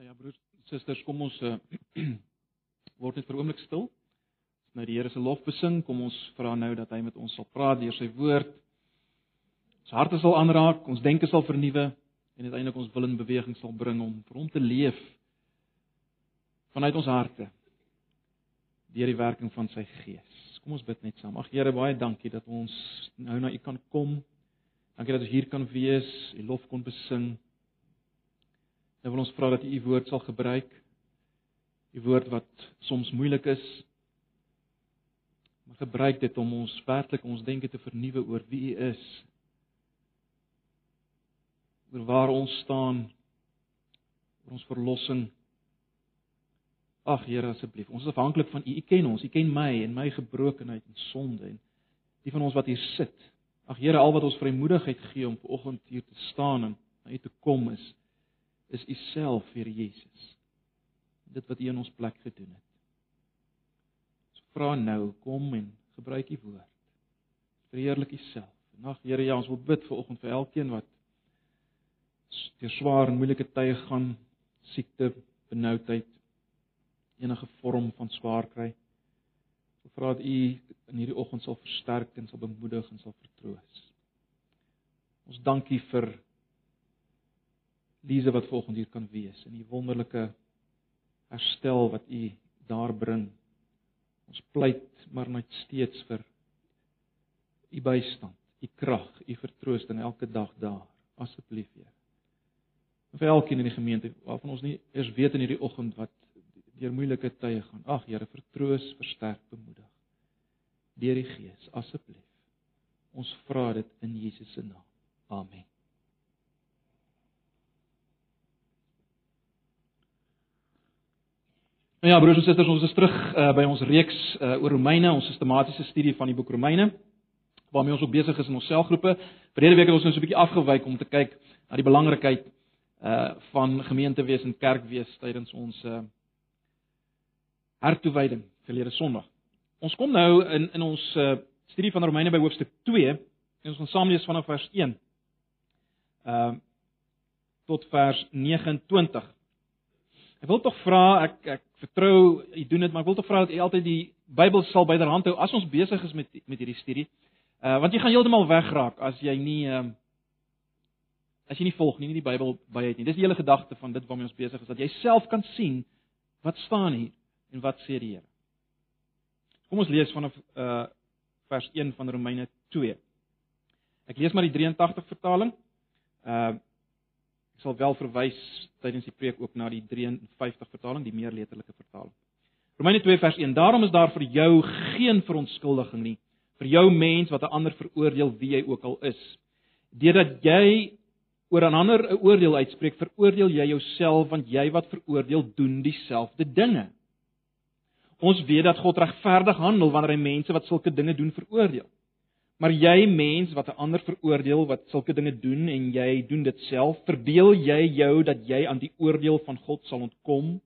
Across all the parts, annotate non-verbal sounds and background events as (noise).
Nou ja, broers, susters, kom ons uh, (clears throat) word net vir 'n oomblik stil. As nou die Here se lof besing, kom ons vra nou dat hy met ons sal praat deur sy woord. Ons harte sal aanraak, ons denke sal vernuwe en uiteindelik ons wil in beweging sal bring om vir hom te leef vanuit ons harte deur die werking van sy gees. Kom ons bid net saam. Ag Here, baie dankie dat ons nou na U kan kom. Dankie dat ons hier kan wees, U lof kon besing. Nou wil ons vra dat U U woord sal gebruik. U woord wat soms moeilik is. Maar gebruik dit om ons werklik ons denke te vernuwe oor wie U is. oor waar ons staan oor ons verlossing. Ag Here asseblief, ons is afhanklik van U. U ken ons, U ken my en my gebrokenheid en sonde en die van ons wat hier sit. Ag Here, al wat ons vrymoedigheid gee om vanoggend hier te staan en na U te kom is is U self, Here Jesus. Dit wat U in ons plek gedoen het. Ons vra nou, kom en gebruik U woord. Verheerlik U self. En ag Here, ja, ons wil bid vir oggend vir elkeen wat deur swaar en moeilike tye gaan, siekte, benoudheid, enige vorm van swaar kry. Ek vra dat U in hierdie oggend sal versterk en sal bemoedig en sal vertroos. Ons dankie vir Lize wat volgende hier kan wees en die wonderlike herstel wat U daar bring. Ons pleit maar net steeds vir U bystand, U krag, U vertroosting elke dag daar. Asseblief, Here. Vir elkeen in die gemeente waarvan ons nie eers weet in hierdie oggend wat deur moeilike tye gaan. Ag Here, vertroos, versterk, bemoedig. Deur die Gees, asseblief. Ons vra dit in Jesus se naam. Amen. Nou ja, broers en susters, ons is terug uh, by ons reeks uh, oor Romeine, ons sistematiese studie van die boek Romeine, waarmee ons ook besig is in ons selgroepe. Verlede week het ons nou so 'n bietjie afgewyk om te kyk na die belangrikheid uh van gemeentewees en kerkwees tydens ons uh hertoewyding verlede Sondag. Ons kom nou in in ons uh studie van Romeine by hoofstuk 2 en ons gaan saam lees vanaf vers 1 uh tot vers 29. Ek wil tog vra, ek ek vertrou u doen dit, maar ek wil tog vra dat u altyd die Bybel sal byderhand hou as ons besig is met met hierdie studie. Uh want jy gaan heeltemal wegraak as jy nie ehm uh, as jy nie volg nie, nie die Bybel by het nie. Dis die hele gedagte van dit waarmee ons besig is, dat jy self kan sien wat staan hier en wat sê die Here. Kom ons lees vanaf uh vers 1 van Romeine 2. Ek lees maar die 83 vertaling. Uh ek sal wel verwys tydens die preek ook na die 53 vertaling, die meer letterlike vertaling. Romeine 2 vers 1. Daarom is daar vir jou geen verontskuldiging nie vir jou mens wat 'n ander veroordeel wie jy ook al is. Deurdat jy oor 'n ander 'n oordeel uitspreek, veroordeel jy jouself want jy wat veroordeel doen dieselfde dinge. Ons weet dat God regverdig handel wanneer hy mense wat sulke dinge doen veroordeel. Maar jy mens wat 'n ander veroordeel wat sulke dinge doen en jy doen dit self, verbeel jy jou dat jy aan die oordeel van God sal ontkom?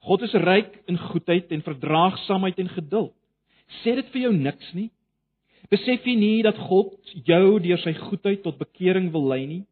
God is ryk in goedheid en verdraagsaamheid en geduld. Sê dit vir jou niks nie? Besef jy nie dat God jou deur sy goedheid tot bekering wil lei nie?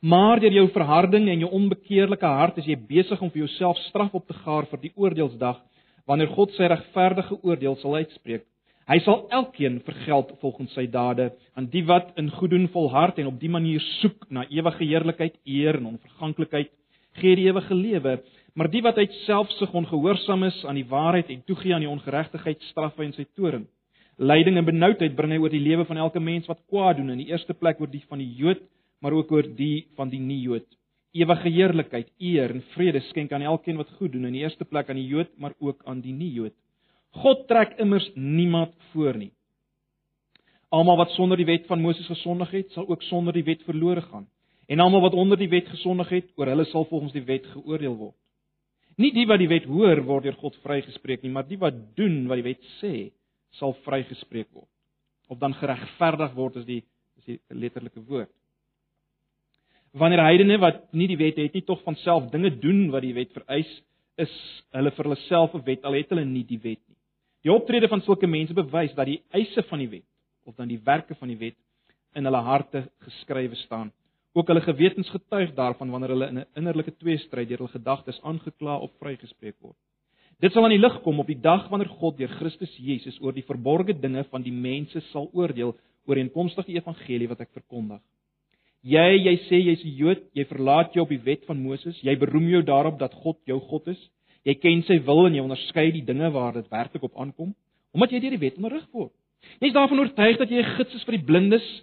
Maar deur jou verharding en jou onbekeerlike hart is jy besig om vir jouself straf op te gaar vir die oordeelsdag wanneer God sy regverdige oordeel sal uitspreek. Hy sal elkeen vergeld volgens sy dade aan die wat in goeddoen volhard en op die manier soek na ewige heerlikheid, eer en onverganklikheid, gee die ewige lewe. Maar die wat uit selfsug ongehoorsaam is aan die waarheid en toegee aan die ongeregtigheid, straf hy in sy toorn. Lyding en benoudheid bring hy oor die lewe van elke mens wat kwaad doen, in die eerste plek oor die van die Jood, maar ook oor die van die nie-Jood. Ewige heerlikheid, eer en vrede skenk aan elkeen wat goed doen, in die eerste plek aan die Jood, maar ook aan die nie-Jood. God trek immers niemand voor nie. Almal wat sonder die wet van Moses gesondig het, sal ook sonder die wet verlore gaan. En almal wat onder die wet gesondig het, oor hulle sal volgens die wet geoordeel word. Nie die wat die wet hoor word deur God vrygespreek nie, maar die wat doen wat die wet sê, sal vrygespreek word. Of dan geregverdig word is die is die letterlike woord. Wanneer heidene wat nie die wet het nie, tog van self dinge doen wat die wet vereis, is hulle vir hulle self 'n wet al het hulle nie die wet nie. Die optrede van sulke mense bewys dat die eise van die wet of dan die werke van die wet in hulle harte geskrywe staan Ook hulle gewetens getuig daarvan wanneer hulle in 'n innerlike tweestryd deur hul gedagtes aangekla of vrygespreek word. Dit sal aan die lig kom op die dag wanneer God deur Christus Jesus oor die verborgde dinge van die mense sal oordeel ooreenkomstig die evangelie wat ek verkondig. Jy, jy sê jy's 'n Jood, jy verlaat jou op die wet van Moses, jy beroem jou daarop dat God jou God is. Jy ken sy wil en jy onderskei die dinge waar dit werklik op aankom, omdat jy deur die wet onderrig word. Jy's daarvan oortuig dat jy 'n gids is vir die blindes,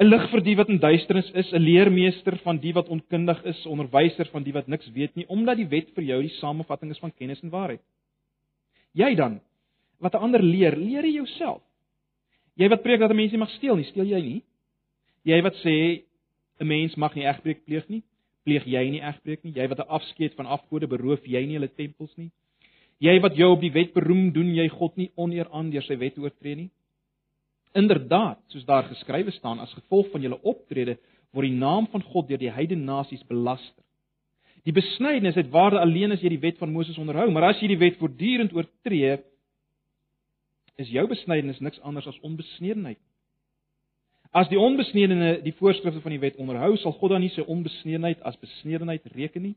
'n lig vir die wat in duisternis is, 'n leermeester van die wat onkundig is, 'n onderwyser van die wat niks weet nie, omdat die wet vir jou die samevatting is van kennis en waarheid. Jy dan, wat 'n ander leer, leer jy jouself. Jy wat preek dat 'n mens nie mag steel nie, steel jy nie? Jy wat sê 'n mens mag nie egbreek pleeg nie, pleeg jy nie egbreek nie? Jy wat 'n afskeid van afgode beroof jy nie hulle tempels nie? Jy wat jou op die wet beroem, doen jy God nie oneer aan deur sy wet oortree nie? Inderdaad, soos daar geskrywe staan, as gevolg van julle optrede word die naam van God deur die heidene nasies belaster. Die besnydenis het waarde alleen as jy die wet van Moses onderhou, maar as jy die wet voortdurend oortree, is jou besnydenis niks anders as onbesnedenheid. As die onbesnedene die voorskrifte van die wet onderhou, sal God dan nie sy onbesnedenheid as besnedenheid reken nie?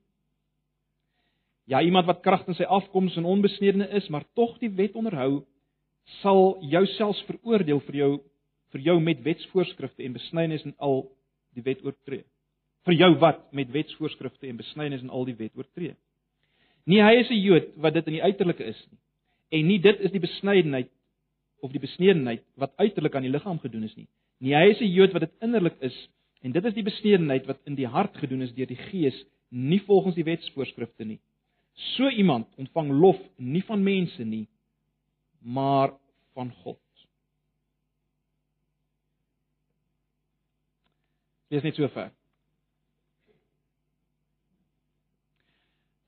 Ja, iemand wat kragtens sy afkoms en onbesnedene is, maar tog die wet onderhou, sal jou selfs veroordeel vir jou vir jou met wetsvoorskrifte en besnydenis en al die wet oortree. Vir jou wat met wetsvoorskrifte en besnydenis en al die wet oortree. Nie hy is 'n Jood wat dit in die uiterlike is nie. En nie dit is die besnydenheid of die besnedenheid wat uiterlik aan die liggaam gedoen is nie. Nie hy is 'n Jood wat dit innerlik is en dit is die besnedenheid wat in die hart gedoen is deur die Gees, nie volgens die wetsvoorskrifte nie. So iemand ontvang lof nie van mense nie, maar van God. Dis net so ver.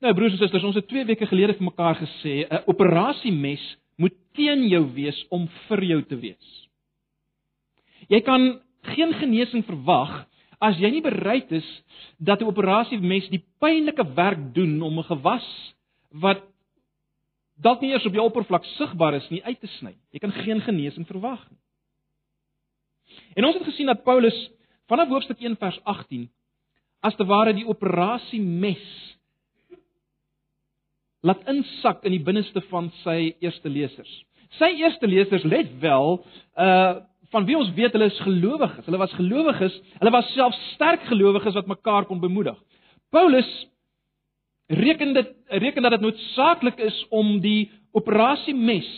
Nou broers en susters, ons het 2 weke gelede vir mekaar gesê 'n operasiemes moet teen jou wees om vir jou te wees. Jy kan geen genesing verwag as jy nie bereid is dat 'n operasiemes die pynlike werk doen om 'n gewas wat dalk nie eers op jou oppervlak sigbaar is nie uit te sny. Jy kan geen genesing verwag nie. En ons het gesien dat Paulus vanaf hoofstuk 1 vers 18 as te ware die operasie mes laat insak in die binneste van sy eerste lesers. Sy eerste lesers let wel uh van wie ons weet hulle is gelowiges. Hulle was gelowiges. Hulle was self sterk gelowiges wat mekaar kon bemoedig. Paulus reken dit reken dat dit noodsaaklik is om die operasie mes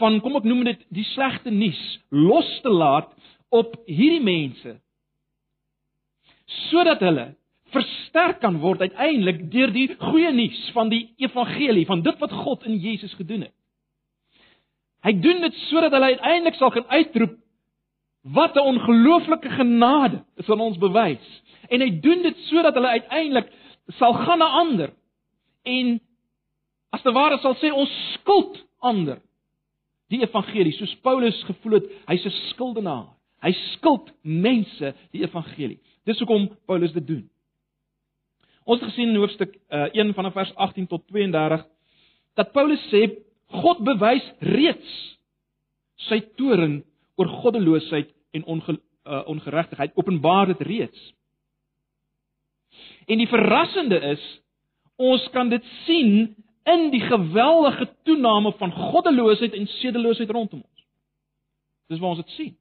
van kom ek noem dit die slegte nuus los te laat op hierdie mense sodat hulle versterk kan word uiteindelik deur die goeie nuus van die evangelie van dit wat God in Jesus gedoen het. Hy doen dit sodat hulle uiteindelik sal kan uitroep wat 'n ongelooflike genade is aan ons bewys. En hy doen dit sodat hulle uiteindelik sal gaan na ander en as te ware sal sê ons skuld ander die evangelie soos Paulus gevoel het hy's 'n skuldenaar. Hy skuld mense die evangelie. Dis hoekom Paulus dit doen. Ons het gesien in hoofstuk uh, 1 vanaf vers 18 tot 32 dat Paulus sê God bewys reeds sy toorn oor goddeloosheid en onge, uh, ongeregtigheid. Openbaar dit reeds. En die verrassende is ons kan dit sien in die geweldige toename van goddeloosheid en sedeloosheid rondom ons. Dis waar ons dit sien.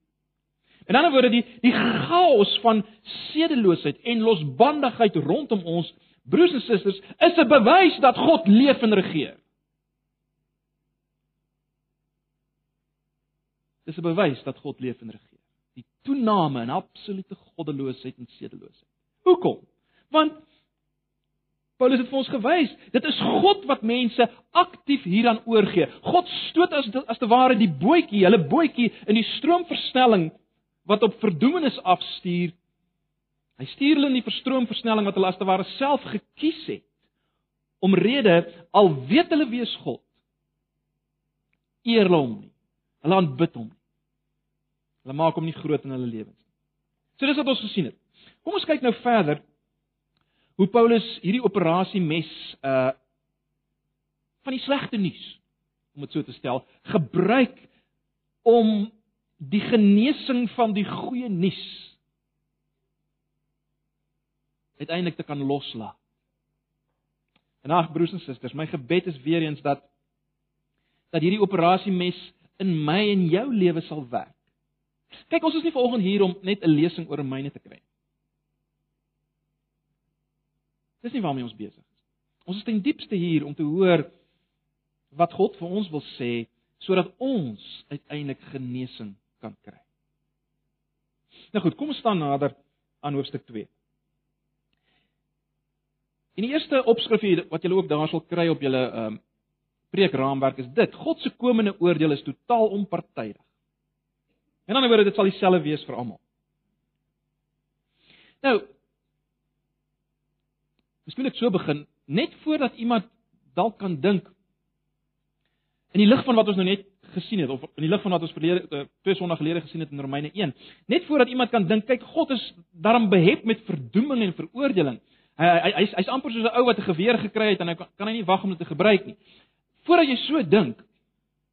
In ander woorde die die chaos van sedeloosheid en losbandigheid rondom ons broers en susters is 'n bewys dat God leef en regeer. Dis 'n bewys dat God leef en regeer. Die toename in absolute goddeloosheid en sedeloosheid. Hoekom? Want Paulus het vir ons gewys, dit is God wat mense aktief hieraan oorgee. God stoot as as te ware die bootjie, hulle bootjie in die stroomversnelling wat op verdoemenis afstuur. Hy stuur hulle in die verstroomversnelling wat hulle as te ware self gekies het. Omrede al weet hulle wie is God. Eer hulle hom nie. Hulle aanbid hom. Hulle maak hom nie groot in hulle lewens nie. So dis wat ons gesien het. Kom ons kyk nou verder hoe Paulus hierdie operasie mes uh van die slegte nuus om dit so te stel gebruik om die genesing van die goeie nuus uiteindelik te kan loslaat. En ag broers en susters, my gebed is weer eens dat dat hierdie operasie mes in my en jou lewe sal werk. Kyk, ons is nie vanoggend hier om net 'n lesing oor myne te kry. Dis nie waarmee ons besig is. Ons is ten diepste hier om te hoor wat God vir ons wil sê sodat ons uiteindelik genesing kan kry. Nou goed, kom ons staan nader aan hoofstuk 2. In die eerste opskrif wat julle ook daar sal kry op julle ehm um, preekraamwerk is dit: God se komende oordeel is totaal onpartydig. En dan word dit sal dieselfde wees vir almal. Nou Miskien ek so begin net voordat iemand dalk kan dink in die lig van wat ons nou net gesien het of in die lig van wat ons verlede eh, twee sonnae gelede gesien het in Romeine 1 net voordat iemand kan dink kyk God is daarom behep met verdoeming en veroordeling hy hy hy's hy amper soos 'n ou wat 'n geweer gekry het en hy kan, kan hy nie wag om dit te gebruik nie voordat jy so dink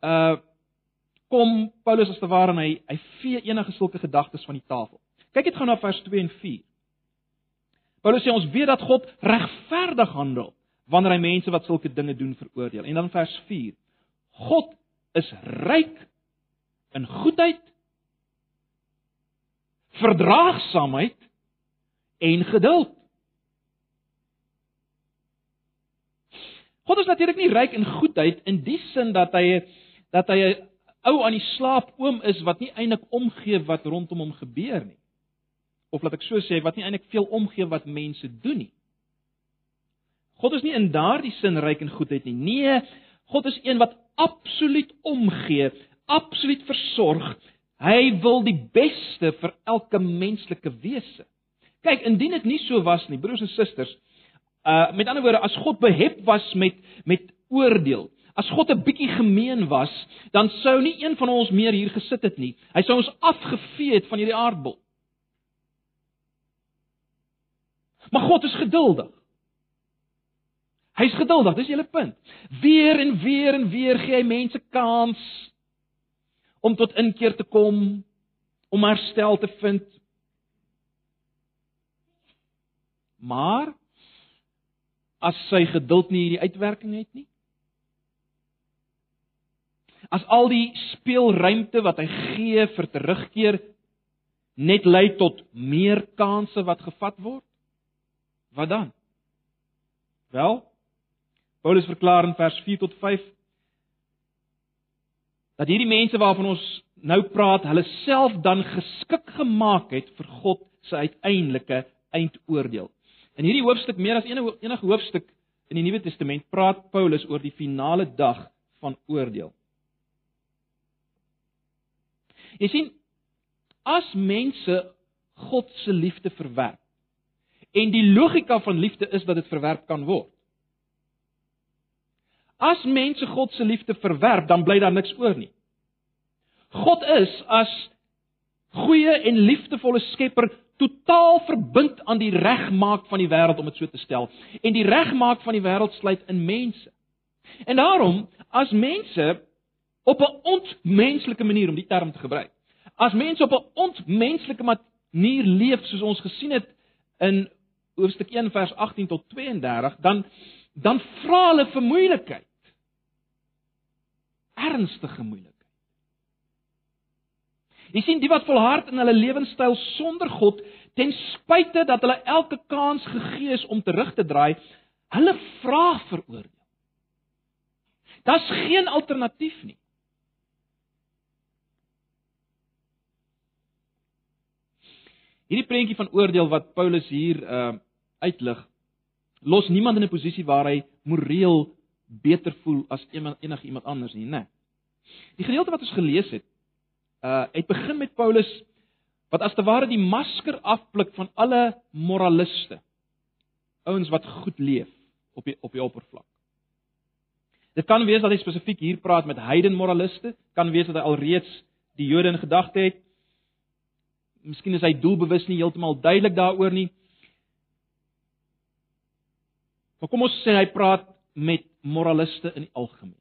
uh kom Paulus as te ware en hy hy vee enige sulke gedagtes van die tafel. Kyk dit gaan na vers 2 en 4 Paulus sê ons weet dat God regverdig handel wanneer hy mense wat sulke dinge doen veroordeel. En dan vers 4 God is ryk in goedheid, verdraagsaamheid en geduld. God is natuurlik nie ryk in goedheid in die sin dat hy dat hy 'n ou aan die slaap oom is wat nie eintlik omgee wat rondom hom gebeur nie. Of laat ek so sê, wat nie eintlik veel omgee wat mense doen nie. God is nie in daardie sin ryk in goedheid nie. Nee, God is een wat absoluut omgee, absoluut versorg. Hy wil die beste vir elke menslike wese. Kyk, indien dit nie so was nie, broers en susters, uh met ander woorde, as God behep was met met oordeel, as God 'n bietjie gemeen was, dan sou nie een van ons meer hier gesit het nie. Hy sou ons afgevee het van hierdie aardbol. Maar God is geduldig. Hy's geduldig, dis julle punt. Weer en weer en weer gee hy mense kans om tot inkeer te kom, om herstel te vind. Maar as sy geduld nie hierdie uitwerking het nie, as al die speelruimte wat hy gee vir terugkeer net lei tot meer kansse wat gevat word, wat dan? Wel, Paulus verklaar in vers 4 tot 5 dat hierdie mense waarvan ons nou praat, hulle self dan geskik gemaak het vir God se uiteindelike eindoordeel. In hierdie hoofstuk meer as enige enige hoofstuk in die Nuwe Testament praat Paulus oor die finale dag van oordeel. Jy sien as mense God se liefde verwerp en die logika van liefde is dat dit verwerp kan word. As mense God se liefde verwerp, dan bly daar niks oor nie. God is as goeie en liefdevolle Skepper totaal verbind aan die regmaak van die wêreld om dit so te stel. En die regmaak van die wêreld sluit in mense. En daarom, as mense op 'n ontmenslike manier om die term te gebruik, as mense op 'n ontmenslike manier leef soos ons gesien het in hoofstuk 1 vers 18 tot 32, dan dan vra hulle vir moeilikheid ernstige moeilikheid. Jy sien die wat volhard in hulle lewenstyl sonder God, ten spyte dat hulle elke kans gegee is om terug te draai, hulle vra vir oordeel. Daar's geen alternatief nie. Hierdie prentjie van oordeel wat Paulus hier uh uitlig, los niemand in 'n posisie waar hy moreel beter voel as enige iemand anders nie, né? Die gedeelte wat ons gelees het, uh het begin met Paulus wat as te ware die masker afblik van alle moraliste. Ouens wat goed leef op die op die oppervlak. Dit kan wees dat hy spesifiek hier praat met heiden moraliste, kan wees dat hy alreeds die Jode in gedagte het. Miskien is hy doelbewus nie heeltemal duidelik daaroor nie. Maar kom ons sê hy praat met moraliste in die algemeen.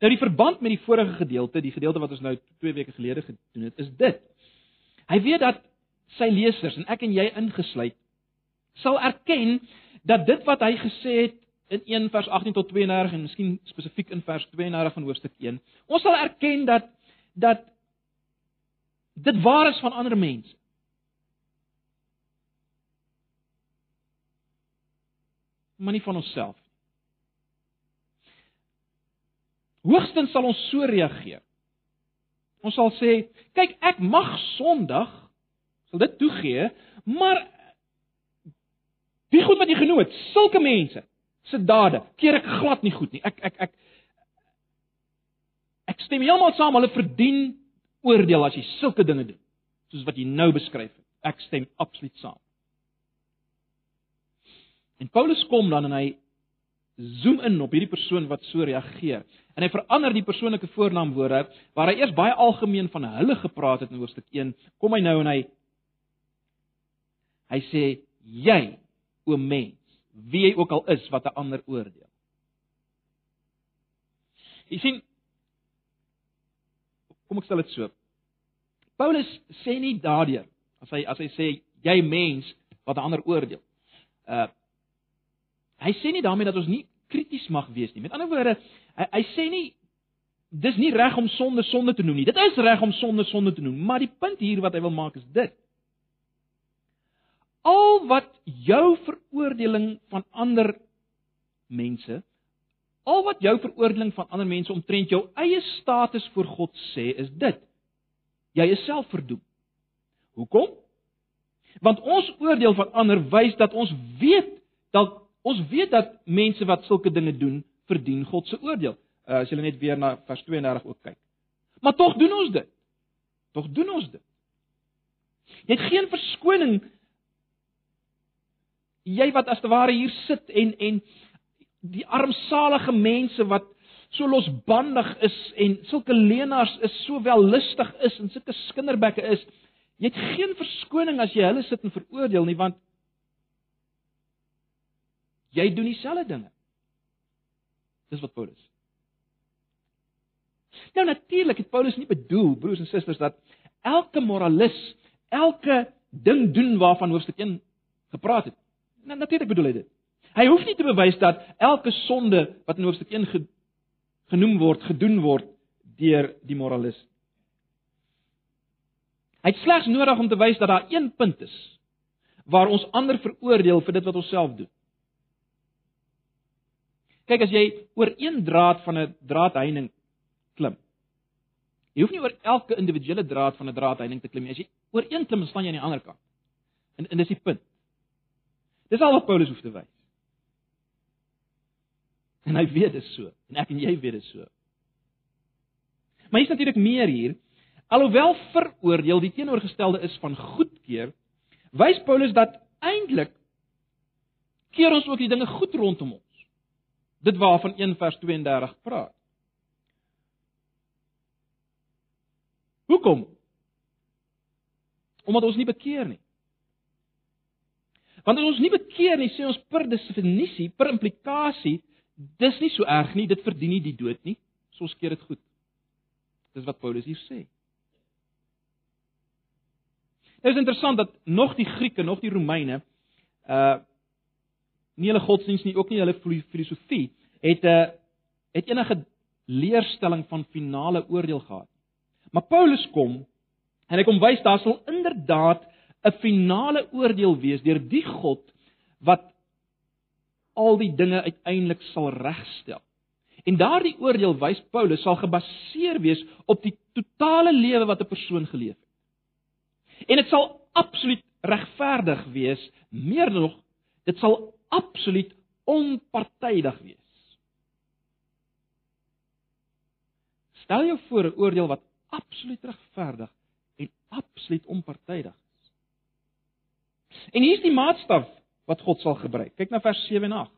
Nou die verband met die vorige gedeelte, die gedeelte wat ons nou 2 weke gelede gedoen het, is dit. Hy weet dat sy lesers en ek en jy ingesluit sal erken dat dit wat hy gesê het in 1 vers 18 tot 32 en miskien spesifiek in vers 32 van hoofstuk 1, ons sal erken dat dat dit waar is van ander mense. Maar nie van onsself. Hoogstens sal ons so reageer. Ons sal sê, kyk, ek mag Sondag sal dit toegee, maar die goed wat jy genoem het, sulke mense se dade, keer ek glad nie goed nie. Ek ek ek ek stem heeltemal saam, hulle verdien oordeel as jy sulke dinge doen, soos wat jy nou beskryf het. Ek stem absoluut saam. En Paulus kom dan en hy zoom in op hierdie persoon wat so reageer. En hy verander die persoonlike voornaamwoorde waar hy eers baie algemeen van hulle gepraat het in hoofstuk 1, kom hy nou en hy hy sê jy o mens, wie jy ook al is wat 'n ander oordeel. Jy sien kom ek stel dit so. Paulus sê nie daardeur as hy as hy sê jy mens wat 'n ander oordeel. Uh Hy sê nie daarmee dat ons nie krities mag wees nie. Met ander woorde, hy, hy sê nie dis nie reg om sonde sonde te noem nie. Dit is reg om sonde sonde te noem, maar die punt hier wat hy wil maak is dit. Al wat jou veroordeling van ander mense, al wat jou veroordeling van ander mense omtrent jou eie status voor God sê, is dit. Jy is self verdoem. Hoekom? Want ons oordeel van ander wys dat ons weet dat Ons weet dat mense wat sulke dinge doen, verdien God se oordeel. Uh, as jy net weer na vers 32 ook kyk. Maar tog doen ons dit. Tog doen ons dit. Jy het geen verskoning jy wat as te ware hier sit en en die armsalige mense wat so losbandig is en sulke leenaars is so wellustig is en sulke skinderbekke is, jy het geen verskoning as jy hulle sit en veroordeel nie want Jy doen dieselfde dinge. Dis wat Paulus. Nou natuurlik het Paulus nie bedoel broers en susters dat elke moralis elke ding doen waarvan hoofstuk 1 gepraat het. Nou natuurlik bedoel hy dit. Hy hoef nie te bewys dat elke sonde wat in hoofstuk 1 genoem word, gedoen word deur die moralis. Hy het slegs nodig om te wys dat daar een punt is waar ons ander veroordeel vir dit wat ons self doen. Kyk as jy oor een draad van 'n draadheining klim. Jy hoef nie oor elke individuele draad van 'n draadheining te klim nie. As jy oor een klim, staan jy aan die ander kant. En en dis die punt. Dis al wat Paulus hoef te wys. En hy weet dit so. En ek en jy weet dit so. Maar hier's natuurlik meer hier. Alhoewel veroordeel die teenoorgestelde is van goedkeur, wys Paulus dat eintlik keer ons ook die dinge goed rondom ons. Dit waarvan 1 vers 32 praat. Hoekom? Omdat ons nie bekeer nie. Want as ons nie bekeer nie, sê ons per definisie, per implikasie, dis nie so erg nie, dit verdien nie die dood nie. So ons keer dit goed. Dis wat Paulus hier sê. Dit is interessant dat nog die Grieke, nog die Romeine, uh nie hulle godsdiens nie, ook nie hulle filosofie het 'n uh, het enige leerstelling van finale oordeel gehad. Maar Paulus kom en hy kom wys daar sal inderdaad 'n finale oordeel wees deur die God wat al die dinge uiteindelik sal regstel. En daardie oordeel wys Paulus sal gebaseer wees op die totale lewe wat 'n persoon geleef het. En dit sal absoluut regverdig wees, meer nog, dit sal absoluut onpartydig wees. Stel jou voor 'n oordeel wat absoluut regverdig en absoluut onpartydig is. En hier's die maatstaf wat God sal gebruik. Kyk na vers 7 en 8.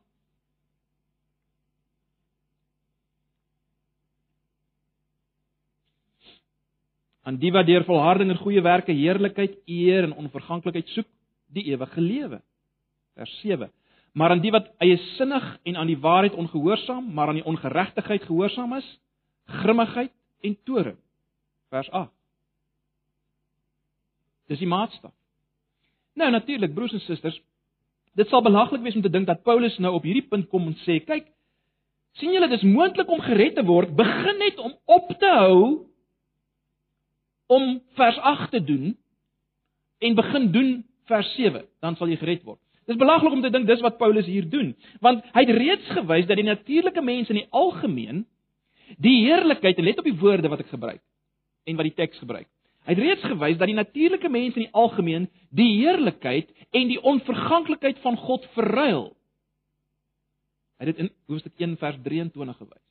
aan die wat deur volharding en goeie werke heerlikheid, eer en onverganklikheid soek, die ewige lewe. Vers 7. Maar aan die wat eie sinnig en aan die waarheid ongehoorsaam, maar aan die ongeregtigheid gehoorsaam is, grimmigheid en toorn. Vers 8. Dis die maatstaf. Nou natuurlik broers en susters, dit sal belaglik wees om te dink dat Paulus nou op hierdie punt kom en sê, kyk, sien julle dis moontlik om gered te word, begin net om op te hou om vers 8 te doen en begin doen vers 7, dan sal jy gered word. Dis belaglik om te dink dis wat Paulus hier doen, want hy het reeds gewys dat die natuurlike mens in die algemeen die heerlikheid, en let op die woorde wat ek gebruik en wat die teks gebruik. Hy het reeds gewys dat die natuurlike mens in die algemeen die heerlikheid en die onverganklikheid van God verruil. Hy het dit in Hoofstuk 1 vers 23 gewys.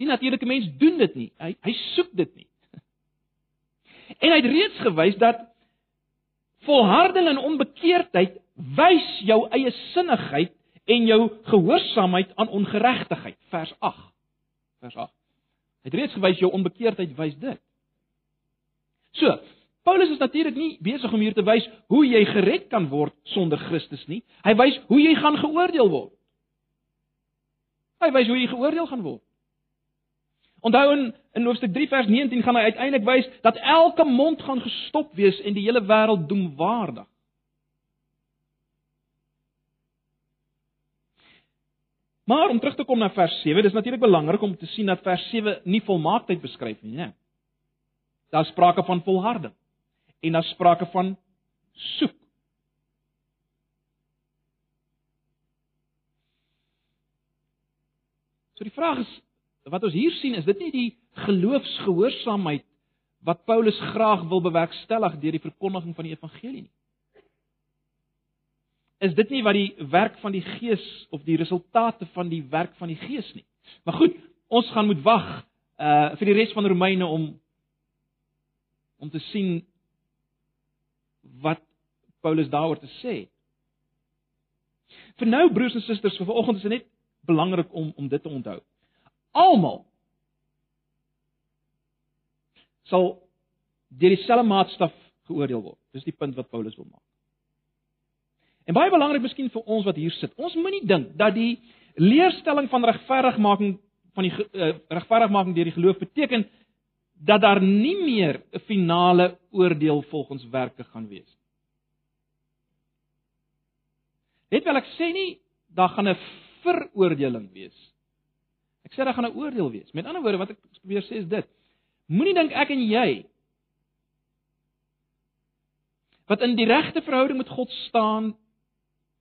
Die natuurlike mens doen dit nie. Hy hy soek dit nie. (laughs) En hy het reeds gewys dat volharding in onbekeerdheid wys jou eie sinnigheid en jou gehoorsaamheid aan ongeregtigheid. Vers 8. Vers 8. Hy het reeds gewys jou onbekeerdheid wys dit. So, Paulus is natuurlik nie besig om hier te wys hoe jy gered kan word sonder Christus nie. Hy wys hoe jy gaan geoordeel word. Hy wys hoe jy geoordeel gaan word. Onthou in in hoofstuk 3 vers 19 gaan hy uiteindelik wys dat elke mond gaan gestop wees en die hele wêreld doemwaardig. Maar om terug te kom na vers 7, dis natuurlik belangrik om te sien dat vers 7 nie volmaaktheid beskryf nie, né? Daar's sprake van volharding en daar's sprake van soek. So die vraag is wat ons hier sien is dit nie die geloofsgehoorsaamheid wat Paulus graag wil bewerkstellig deur die verkondiging van die evangelie nie. Is dit nie wat die werk van die Gees of die resultate van die werk van die Gees nie. Maar goed, ons gaan moet wag uh vir die res van Romeine om om te sien wat Paulus daaroor te sê. Vir nou broers en susters, vir vanoggend is dit net belangrik om om dit te onthou almal sal deur dieselfde maatstaf geoordeel word. Dis die punt wat Paulus wil maak. En baie belangrik miskien vir ons wat hier sit. Ons moenie dink dat die leerstelling van regverdigmaking van die uh, regverdigmaking deur die geloof beteken dat daar nie meer 'n finale oordeel volgens werke gaan wees nie. Net wel ek sê nie daar gaan 'n veroordeling wees Ek sê daar gaan 'n oordeel wees. Met ander woorde wat ek probeer sê is dit. Moenie dink ek en jy wat in die regte verhouding met God staan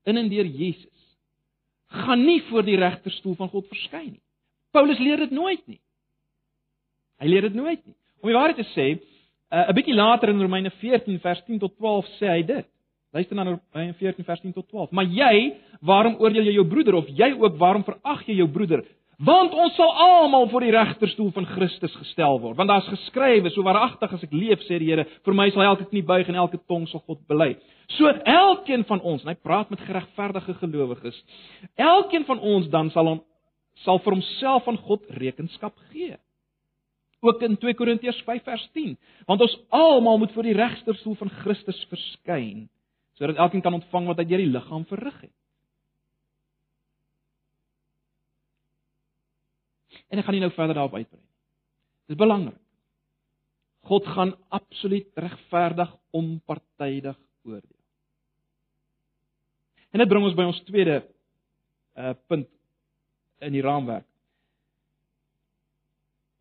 in en deur Jesus gaan nie voor die regterstoel van God verskyn nie. Paulus leer dit nooit nie. Hy leer dit nooit nie. Om die waarheid te sê, uh, 'n bietjie later in Romeine 14 vers 10 tot 12 sê hy dit. Luister na Romeine 14 vers 10 tot 12. Maar jy, waarom oordeel jy jou broeder of jy ook waarom verag jy jou broeder? Want ons sal almal voor die regterstoel van Christus gestel word. Want daar's geskrywe, so waaragtig as ek leef, sê die Here, vir my sal elke knie buig en elke tong sal God bely. So elkeen van ons, en hy praat met geregverdige gelowiges, elkeen van ons dan sal hom sal vir homself van God rekenskap gee. Ook in 2 Korintiërs 5 vers 10, want ons almal moet voor die regterstoel van Christus verskyn, sodat elkeen kan ontvang wat hy deur die liggaam verrig het. En ek gaan nie nou verder daarop uitbrei nie. Dit is belangrik. God gaan absoluut regverdig onpartydig oordeel. En dit bring ons by ons tweede uh punt in die raamwerk.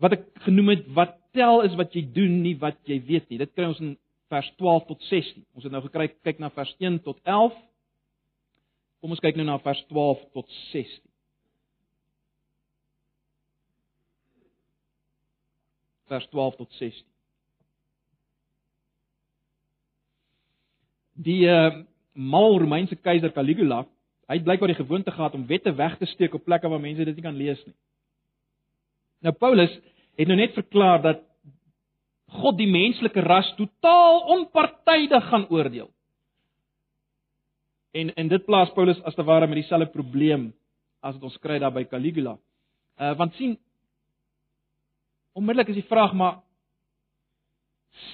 Wat ek genoem het wat tel is wat jy doen nie wat jy weet nie. Dit kry ons in vers 12 tot 16. Ons het nou gekry kyk na vers 1 tot 11. Kom ons kyk nou na vers 12 tot 16. Vers 12 tot 16. Die uh, mal Romeinse keiser Caligula, hy het blykbaar die gewoonte gehad om wette weg te steek op plekke waar mense dit nie kan lees nie. Nou Paulus het nou net verklaar dat God die menslike ras totaal onpartydig gaan oordeel. En en dit plaas Paulus as te ware met dieselfde probleem as wat ons kry daar by Caligula. Uh want sien Onmiddellik is die vraag maar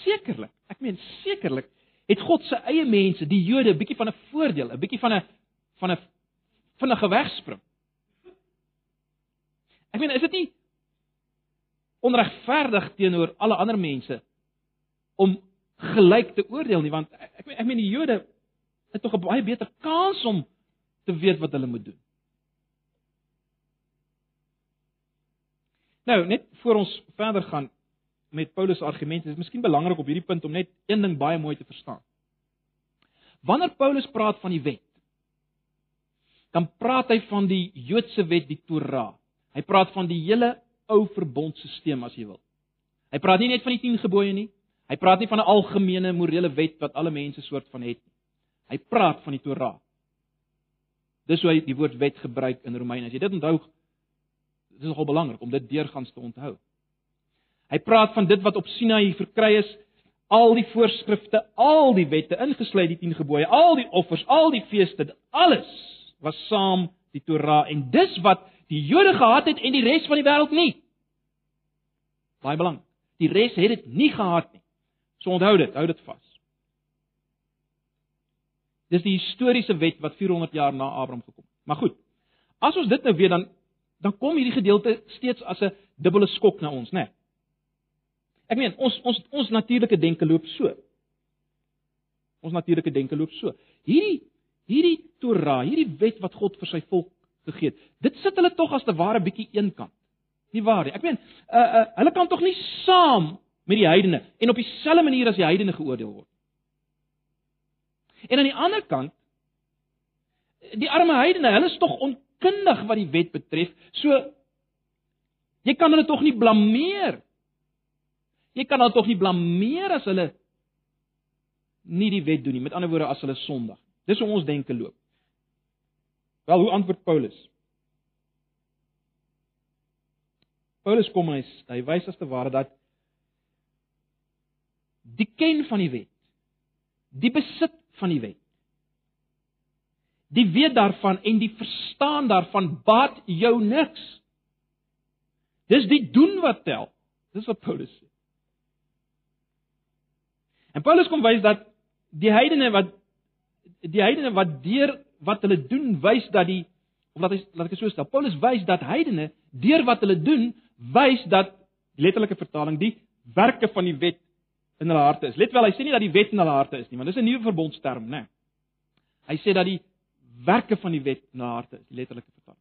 sekerlik, ek meen sekerlik het God se eie mense, die Jode, 'n bietjie van 'n voordeel, 'n bietjie van 'n van 'n vinnige wegspring. Ek meen, is dit nie onregverdig teenoor alle ander mense om gelyk te oordeel nie, want ek ek meen die Jode het tog 'n baie beter kans om te weet wat hulle moet doen. Nou, net voor ons verder gaan met Paulus se argumente, is dit miskien belangrik op hierdie punt om net een ding baie mooi te verstaan. Wanneer Paulus praat van die wet, dan praat hy van die Joodse wet, die Torah. Hy praat van die hele ou verbondstelsel as jy wil. Hy praat nie net van die 10 gebooie nie. Hy praat nie van 'n algemene morele wet wat alle mense soort van het nie. Hy praat van die Torah. Dis hoe hy die woord wet gebruik in Romeine. As jy dit onthou, dis nogal belangrik om dit deurgangs te onthou. Hy praat van dit wat op Sinaï verkry is, al die voorskrifte, al die wette, ingesluit die 10 gebooie, al die offers, al die feeste, alles was saam die Torah en dis wat die Jode gehad het en die res van die wêreld nie. Baie belangrik. Die res het dit nie gehad nie. So onthou dit, hou dit vas. Dis die historiese wet wat 400 jaar na Abraham gekom het. Maar goed. As ons dit nou weet dan dan kom hierdie gedeelte steeds as 'n dubbele skok na ons, né? Nee. Ek meen, ons ons ons natuurlike denke loop so. Ons natuurlike denke loop so. Hierdie hierdie Torah, hierdie wet wat God vir sy volk gegee het, dit sit hulle tog as te ware bietjie eenkant. Nie waar nie. Ek meen, uh uh hulle kan tog nie saam met die heidene en op dieselfde manier as die heidene geoordeel word. En aan die ander kant die arme heidene, hulle is tog onkundig wat die wet betref. So jy kan hulle tog nie blameer. Jy kan hulle tog nie blameer as hulle nie die wet doen nie. Met ander woorde as hulle sondig. Dis hoe ons denke loop. Wel, hoe antwoord Paulus? Paulus kom en hy, hy wys as te ware dat die ken van die wet, die besit van die wet, die weet daarvan en die verstaan daarvan baat jou niks. Dis die doen wat tel. Dis wat Paulus sê. En Paulus kom wys dat die heidene wat die heidene wat deur wat hulle doen wys dat die of laat ek laat ek so stel. Paulus wys dat heidene deur wat hulle doen wys dat letterlike vertaling die werke van die wet in hulle harte is. Let wel, hy sê nie dat die wet in hulle harte is nie, want dis 'n nuwe verbondsterm, né? Hy sê dat die werke van die wet in hulle harte is, letterlike vertaling.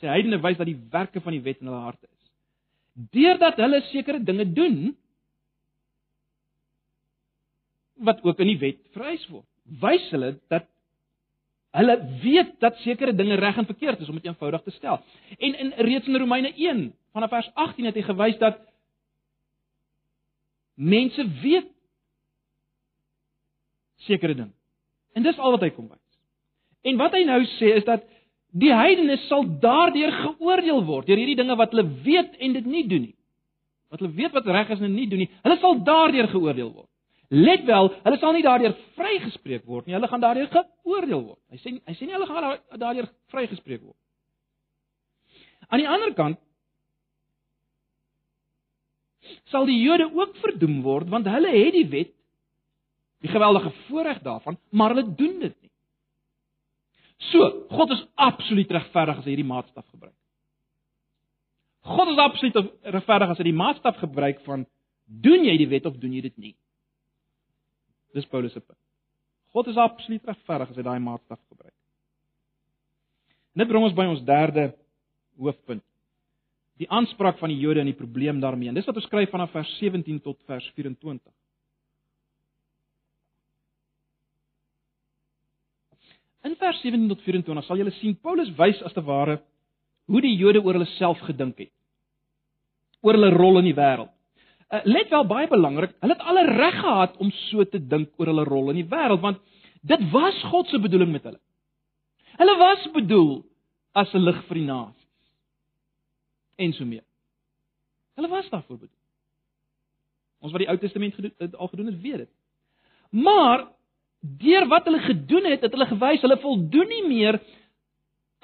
Sê heidene wys dat die werke van die wet in hulle harte is. Deurdat hulle sekere dinge doen wat ook in die wet vereis word, wys hulle dat hulle weet dat sekere dinge reg en verkeerd is om dit eenvoudig te stel. En in reeds in Romeine 1 vanaf vers 18 het hy gewys dat mense weet sekere dinge. En dis al wat hy kom wys. En wat hy nou sê is dat die heidene sal daardeur geoordeel word deur hierdie dinge wat hulle weet en dit nie doen nie. Wat hulle weet wat reg is en nie doen nie. Hulle sal daardeur geoordeel word. Let wel, hulle sal nie daardeur vrygespreek word nie. Hulle gaan daardeur geoordeel word. Hy sê hy sê nie hulle gaan daardeur vrygespreek word. Aan die ander kant sal die Jode ook verdoem word want hulle het die wet die geweldige voorreg daarvan, maar hulle doen dit nie. So, God is absoluut regverdig as hy hierdie maatstaf gebruik. God is absoluut regverdig as hy die maatstaf gebruik van doen jy die wet of doen jy dit nie? Dis Paulus se punt. God is absoluut regverdig as hy daai maatstaf gebruik. Dit bring ons by ons derde hoofpunt. Die aanspraak van die Jode en die probleem daarmee. En dis wat ons skryf vanaf vers 17 tot vers 24. In vers 17 tot 24 sal julle sien Paulus wys as te ware hoe die Jode oor hulle self gedink het. Oor hulle rol in die wêreld. Uh, let wel baie belangrik, hulle het alle reg gehad om so te dink oor hulle rol in die wêreld want dit was God se bedoeling met hulle. Hulle was bedoel as 'n lig vir die nasies. En so meer. Hulle was daarvoor bedoel. Ons wat die Ou Testament gedoen het, al gedoen het, weet dit. Maar deur wat hulle gedoen het, het hulle gewys hulle voldoen nie meer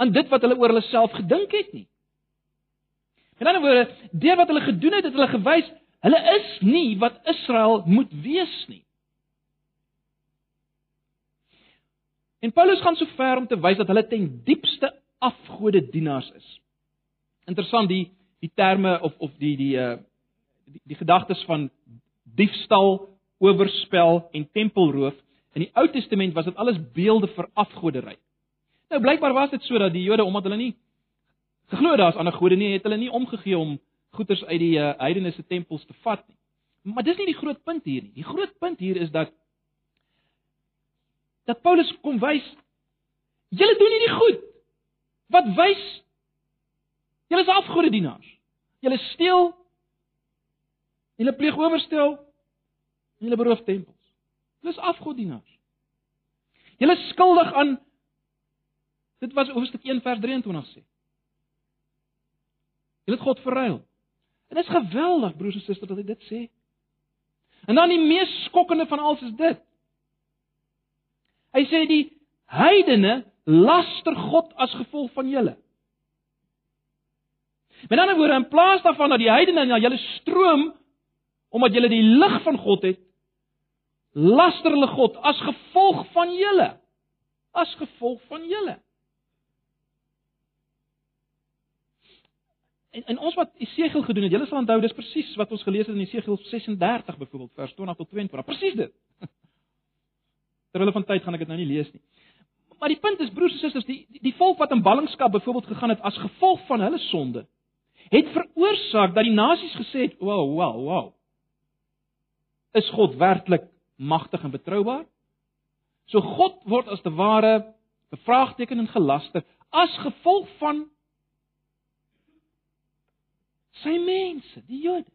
aan dit wat hulle oor hulle self gedink het nie. In ander woorde, deur wat hulle gedoen het, het hulle gewys hulle is nie wat Israel moet wees nie. En Paulus gaan so ver om te wys dat hulle ten diepste afgode dienaars is. Interessant die die terme of of die die uh die, die gedagtes van diefstal, oorspel en tempelroof In die Ou Testament was dit alles beelde vir afgoderry. Nou blykbaar was dit sodat die Jode omdat hulle nie geglo daar's ander gode nie, het hulle nie omgegee om goederes uit die uh, heidense tempels te vat nie. Maar dis nie die groot punt hier nie. Die groot punt hier is dat dat Paulus kom wys julle doen nie die goed wat wys julle is afgodedienaars. Julle steel julle pleeg oorstel julle beroof tempels. Julle is afgodedienaars. Julle skuldig aan dit was hoofstuk 1 vers 23 sê. Julle het God verruil. En dit is geweldig broers en susters dat hy dit sê. En dan die mees skokkende van alles is dit. Hy sê die heidene laster God as gevolg van julle. Met ander woorde, in plaas daarvan dat die heidene na julle stroom omdat julle die lig van God het, laster hulle God as gevolg van julle. As gevolg van julle. En, en ons wat Esegiel gedoen het, julle sal onthou dis presies wat ons gelees het in Esegiel 36 byvoorbeeld vers 20 tot 22. Presies dit. (laughs) Terwyl van tyd gaan ek dit nou nie lees nie. Maar die punt is broers en susters, die, die die volk wat in ballingskap byvoorbeeld gegaan het as gevolg van hulle sonde, het veroorsaak dat die nasies gesê het, "Wow, wow, wow. Is God werklik magtig en betroubaar?" So God word as te ware bevraagteken en gelaster as gevolg van sy mense, die Jode.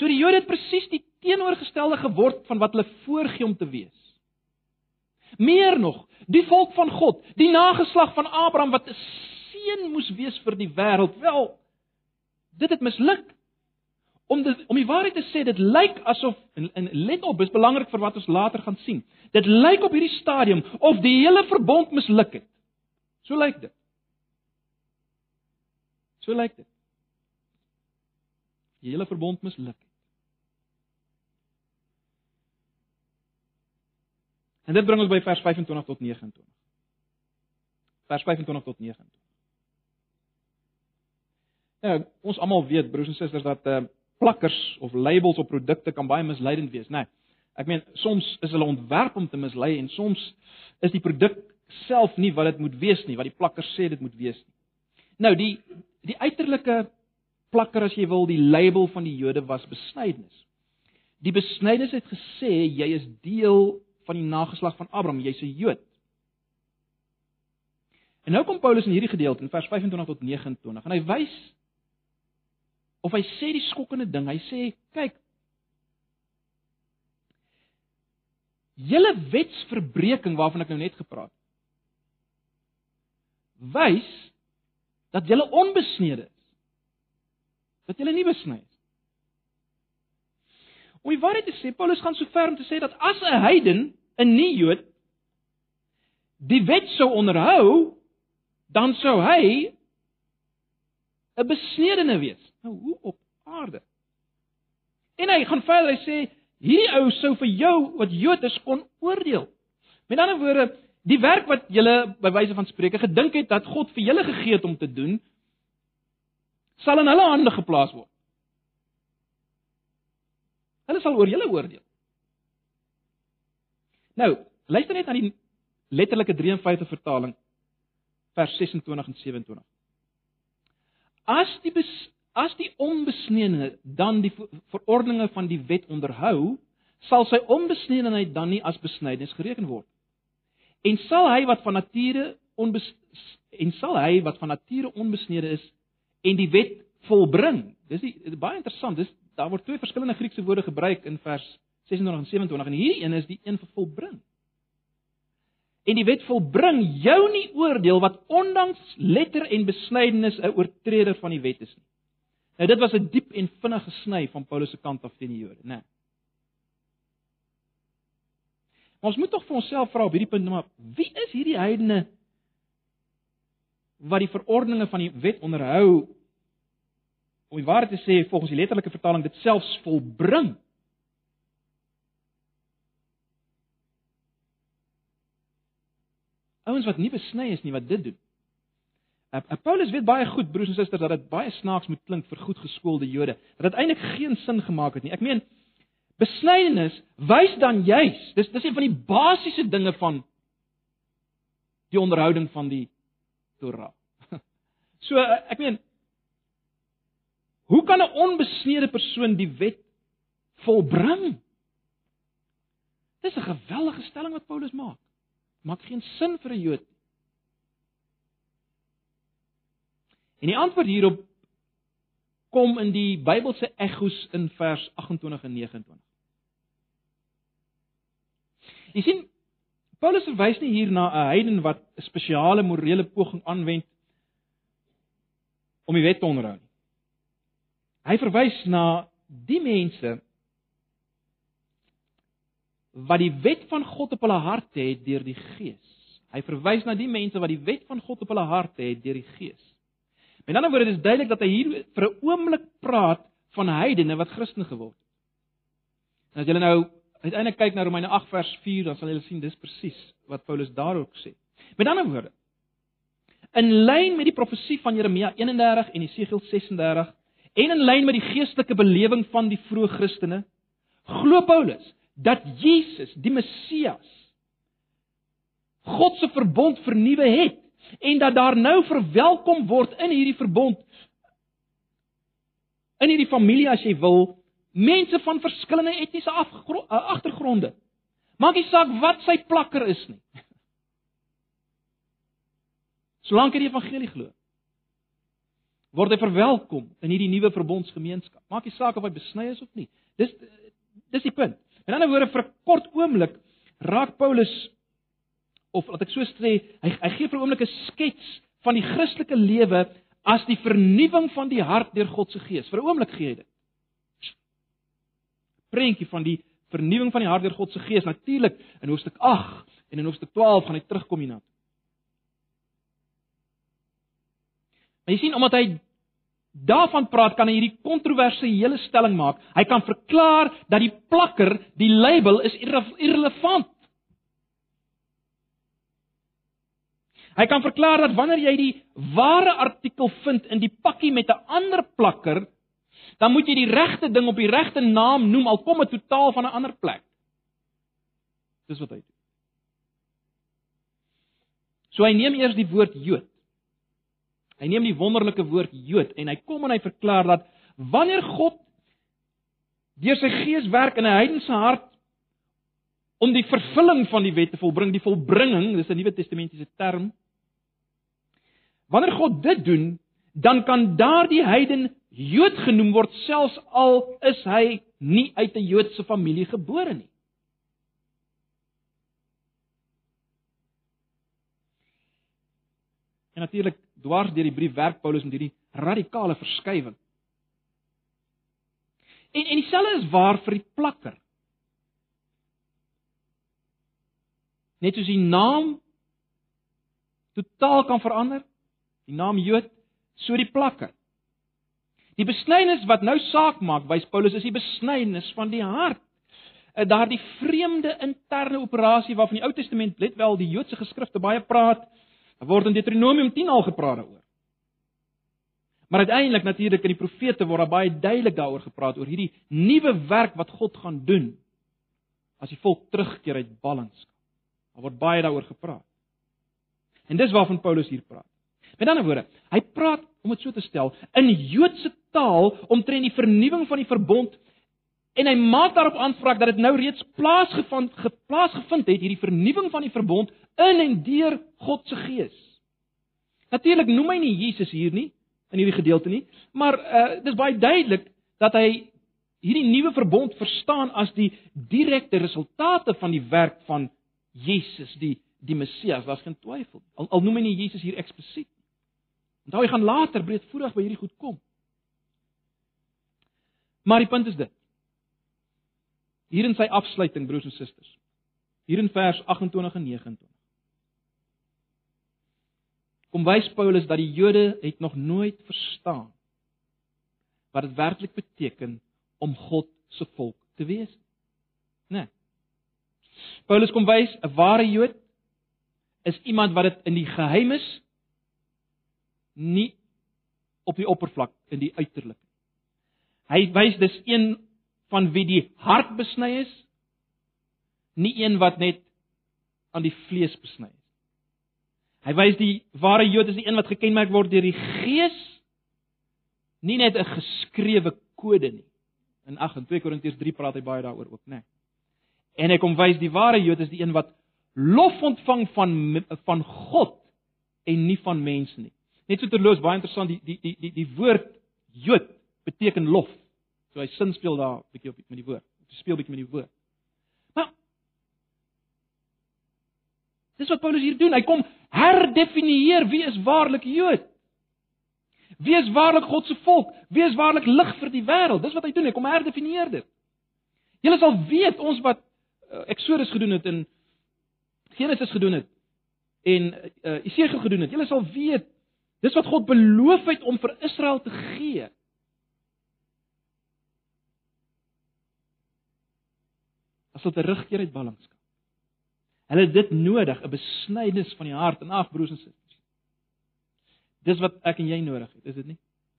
So die Jode het presies die teenoorgestelde geword van wat hulle voorgee om te wees. Meer nog, die volk van God, die nageslag van Abraham wat 'n seën moes wees vir die wêreld, wel dit het misluk. Om dit om die waarheid te sê, dit lyk asof en, en let op, dis belangrik vir wat ons later gaan sien. Dit lyk op hierdie stadium of die hele verbond misluk het. So lyk dit. So lyk dit. Die hele verbond misluk. En dit bring ons by vers 25 tot 29. Vers 25 tot 29. Ja, ons almal weet broers en susters dat uh plakkers of labels op produkte kan baie misleidend wees, né? Nee, ek meen soms is hulle ontwerp om te mislei en soms is die produk self nie wat dit moet wees nie, wat die plakker sê dit moet wees nie. Nou die die uiterlike plakker as jy wil, die label van die Jode was besnydenis. Die besnydenis het gesê jy is deel van die nageslag van Abraham, jy's 'n Jood. En nou kom Paulus in hierdie gedeelte in vers 25 tot 29 en hy wys of hy sê die skokkende ding. Hy sê, kyk, julle wetsverbreeking waarvan ek nou net gepraat het, wys dat julle onbesnede is. Dat julle nie besny is. Om die waarheid te sê, Paulus gaan so ver om te sê dat as 'n heiden, 'n nie-Jood, die wet sou onderhou, dan sou hy 'n besnedene wees. Nou hoe op aarde? En hy gaan verder, hy sê hierdie ou sou vir jou wat Jood is kon oordeel. Met ander woorde, Die werk wat julle by wyse van spreuke gedink het dat God vir julle gegee het om te doen, sal in hulle hande geplaas word. Hulle sal oor julle oordeel. Nou, luister net na die letterlike 53 vertaling vers 26 en 27. As die bes, as die onbesneene dan die verordeninge van die wet onderhou, sal sy onbesneenheid dan nie as besnydenis gereken word En sal hy wat van nature onbes en sal hy wat van nature onbesnede is en die wet volbring. Dis die, baie interessant. Dis daar word twee verskillende Griekse woorde gebruik in vers 26 en 27 en hierdie een is die een vir volbring. En die wet volbring jou nie oordeel wat ondanks letter en besnydenis 'n oortreder van die wet is nie. Nou dit was 'n diep en vinnige sny van Paulus se kant af teen die Jode, né? Nee. Maar ons moet tog vir onsself vra op hierdie punt maar wie is hierdie heidene wat die verordeninge van die wet onderhou om die waarheid te sê volgens die letterlike vertaling dit selfs volbring Ouens wat nie besny is nie wat dit doen. Uh, Paulus weet baie goed broers en susters dat dit baie snaaks moet klink vir goed geskoolde Jode. Dat dit eintlik geen sin gemaak het nie. Ek meen Besnydenis wys dan juis, dis dis een van die basiese dinge van die onderhouding van die Torah. (laughs) So ek meen hoe kan 'n onbesnede persoon die wet volbring? Dis 'n geweldige stelling wat Paulus maak. Maak geen sin vir 'n Jood. En die antwoord hierop kom in die Bybelse egos in vers 28 en 29. Jy sien Paulus verwys nie hier na 'n heiden wat 'n spesiale morele poging aanwend om die wet te onderhou nie. Hy verwys na die mense wat die wet van God op hulle harte het deur die Gees. Hy verwys na die mense wat die wet van God op hulle harte het deur die Gees. Met ander woorde, dit is duidelik dat hy hier vir 'n oomblik praat van heidene wat Christen geword het. En as jy nou uiteindelik kyk na Romeine 8 vers 4, dan sal jy sien dis presies wat Paulus daarop sê. Met ander woorde, in lyn met die profesie van Jeremia 31 en Jesegiel 36 en in lyn met die geestelike belewing van die vroeë Christene, glo Paulus dat Jesus, die Messias, God se verbond vernuwe het en dat daar nou verwelkom word in hierdie verbond in hierdie familie as jy wil mense van verskillende etniese agtergronde. Maak nie saak wat sy plakker is nie. (laughs) Solank hy die evangelie glo word hy verwelkom in hierdie nuwe verbondsgemeenskap. Maak nie saak of hy besny is of nie. Dis dis die punt in ander woorde vir 'n kort oomblik raak Paulus of laat ek so sê, hy hy gee vir 'n oomblik 'n skets van die Christelike lewe as die vernuwing van die hart deur God se Gees. Vir 'n oomblik gee hy dit. Prentjie van die vernuwing van die hart deur God se Gees. Natuurlik in hoofstuk 8 en in hoofstuk 12 gaan hy terugkom hierna. Maar jy sien omdat hy daarvan praat, kan hy hierdie kontroversiële stelling maak. Hy kan verklaar dat die plakker, die label is irrelevant. Hy kan verklaar dat wanneer jy die ware artikel vind in die pakkie met 'n ander plakker, dan moet jy die regte ding op die regte naam noem al kom dit totaal van 'n ander plek. Dis wat hy doen. So hy neem eers die woord Jood. Hy neem die wonderlike woord Jood en hy kom en hy verklaar dat wanneer God deur sy gees werk in 'n heidense hart om die vervulling van die wet te volbring, die volbringing, dis 'n Nuwe Testamentiese term, Wanneer God dit doen, dan kan daardie heiden Jood genoem word selfs al is hy nie uit 'n Joodse familie gebore nie. En natuurlik dwars deur die brief werk Paulus met hierdie radikale verskywing. En en dieselfde is waar vir die plakker. Net soos die naam totaal kan verander, die naam Jood, so die plakke. Die besnyning wat nou saak maak, wys Paulus is die besnyning van die hart. Eh, daardie vreemde interne operasie waarvan die Ou Testament let wel die Joodse geskrifte baie praat, word in Deuteronomium 10 al gepraat daaroor. Maar uiteindelik natuurlik in die profete word daar baie duidelik daaroor gepraat oor hierdie nuwe werk wat God gaan doen as die volk terugkeer uit ballingskap. Daar word baie daaroor gepraat. En dis waarvan Paulus hier praat. Met ander woorde, hy praat om dit so te stel in Joodse taal omtrent die vernuwing van die verbond en hy maak daarop aanspraak dat dit nou reeds plaasgevind geplaasgevind het hierdie vernuwing van die verbond in en deur God se Gees. Natuurlik noem hy nie Jesus hier nie in hierdie gedeelte nie, maar uh dis baie duidelik dat hy hierdie nuwe verbond verstaan as die direkte resultate van die werk van Jesus, die die Messias, daar's geen twyfel. Al, al noem hy nie Jesus hier eksplisiet Onthou hy gaan later breedvoerig by hierdie goed kom. Maar die punt is dit. Hier in sy afsluiting broers en susters. Hier in vers 28 en 29. Kom wys Paulus dat die Jode het nog nooit verstaan wat dit werklik beteken om God se volk te wees. Né? Nee. Paulus kom wys 'n ware Jood is iemand wat dit in die geheimes nie op die oppervlak in die uiterlik. Hy wys dis een van wie die hart besny is, nie een wat net aan die vlees besny is. Hy wys die ware Jood is die een wat gekenmerk word deur die Gees, nie net 'n geskrewe kode nie. In 8 en 2 Korintiërs 3 praat hy baie daaroor ook, né? Nee. En hy kom wys die ware Jood is die een wat lof ontvang van van God en nie van mense nie. Net so terloos baie interessant die die die die die woord Jood beteken lof. So hy sin speel daar 'n bietjie op met die woord. Hy speel bietjie met die woord. Maar Dis wat Paulus hier doen. Hy kom herdefinieer wie is waarlik Jood. Wie is waarlik God se volk? Wie is waarlik lig vir die wêreld? Dis wat hy doen. Hy kom herdefinieer dit. Julle sal weet ons wat uh, Exodus gedoen het en Genesis gedoen het en uh, Esegiel gedoen het. Julle sal weet dis wat God beloof het om vir Israel te gee. As hulle terugkeer uit ballingskap. Hulle het dit nodig, 'n besnydenis van die hart en ag broers en susters. Dis wat ek en jy nodig het, is dit nie?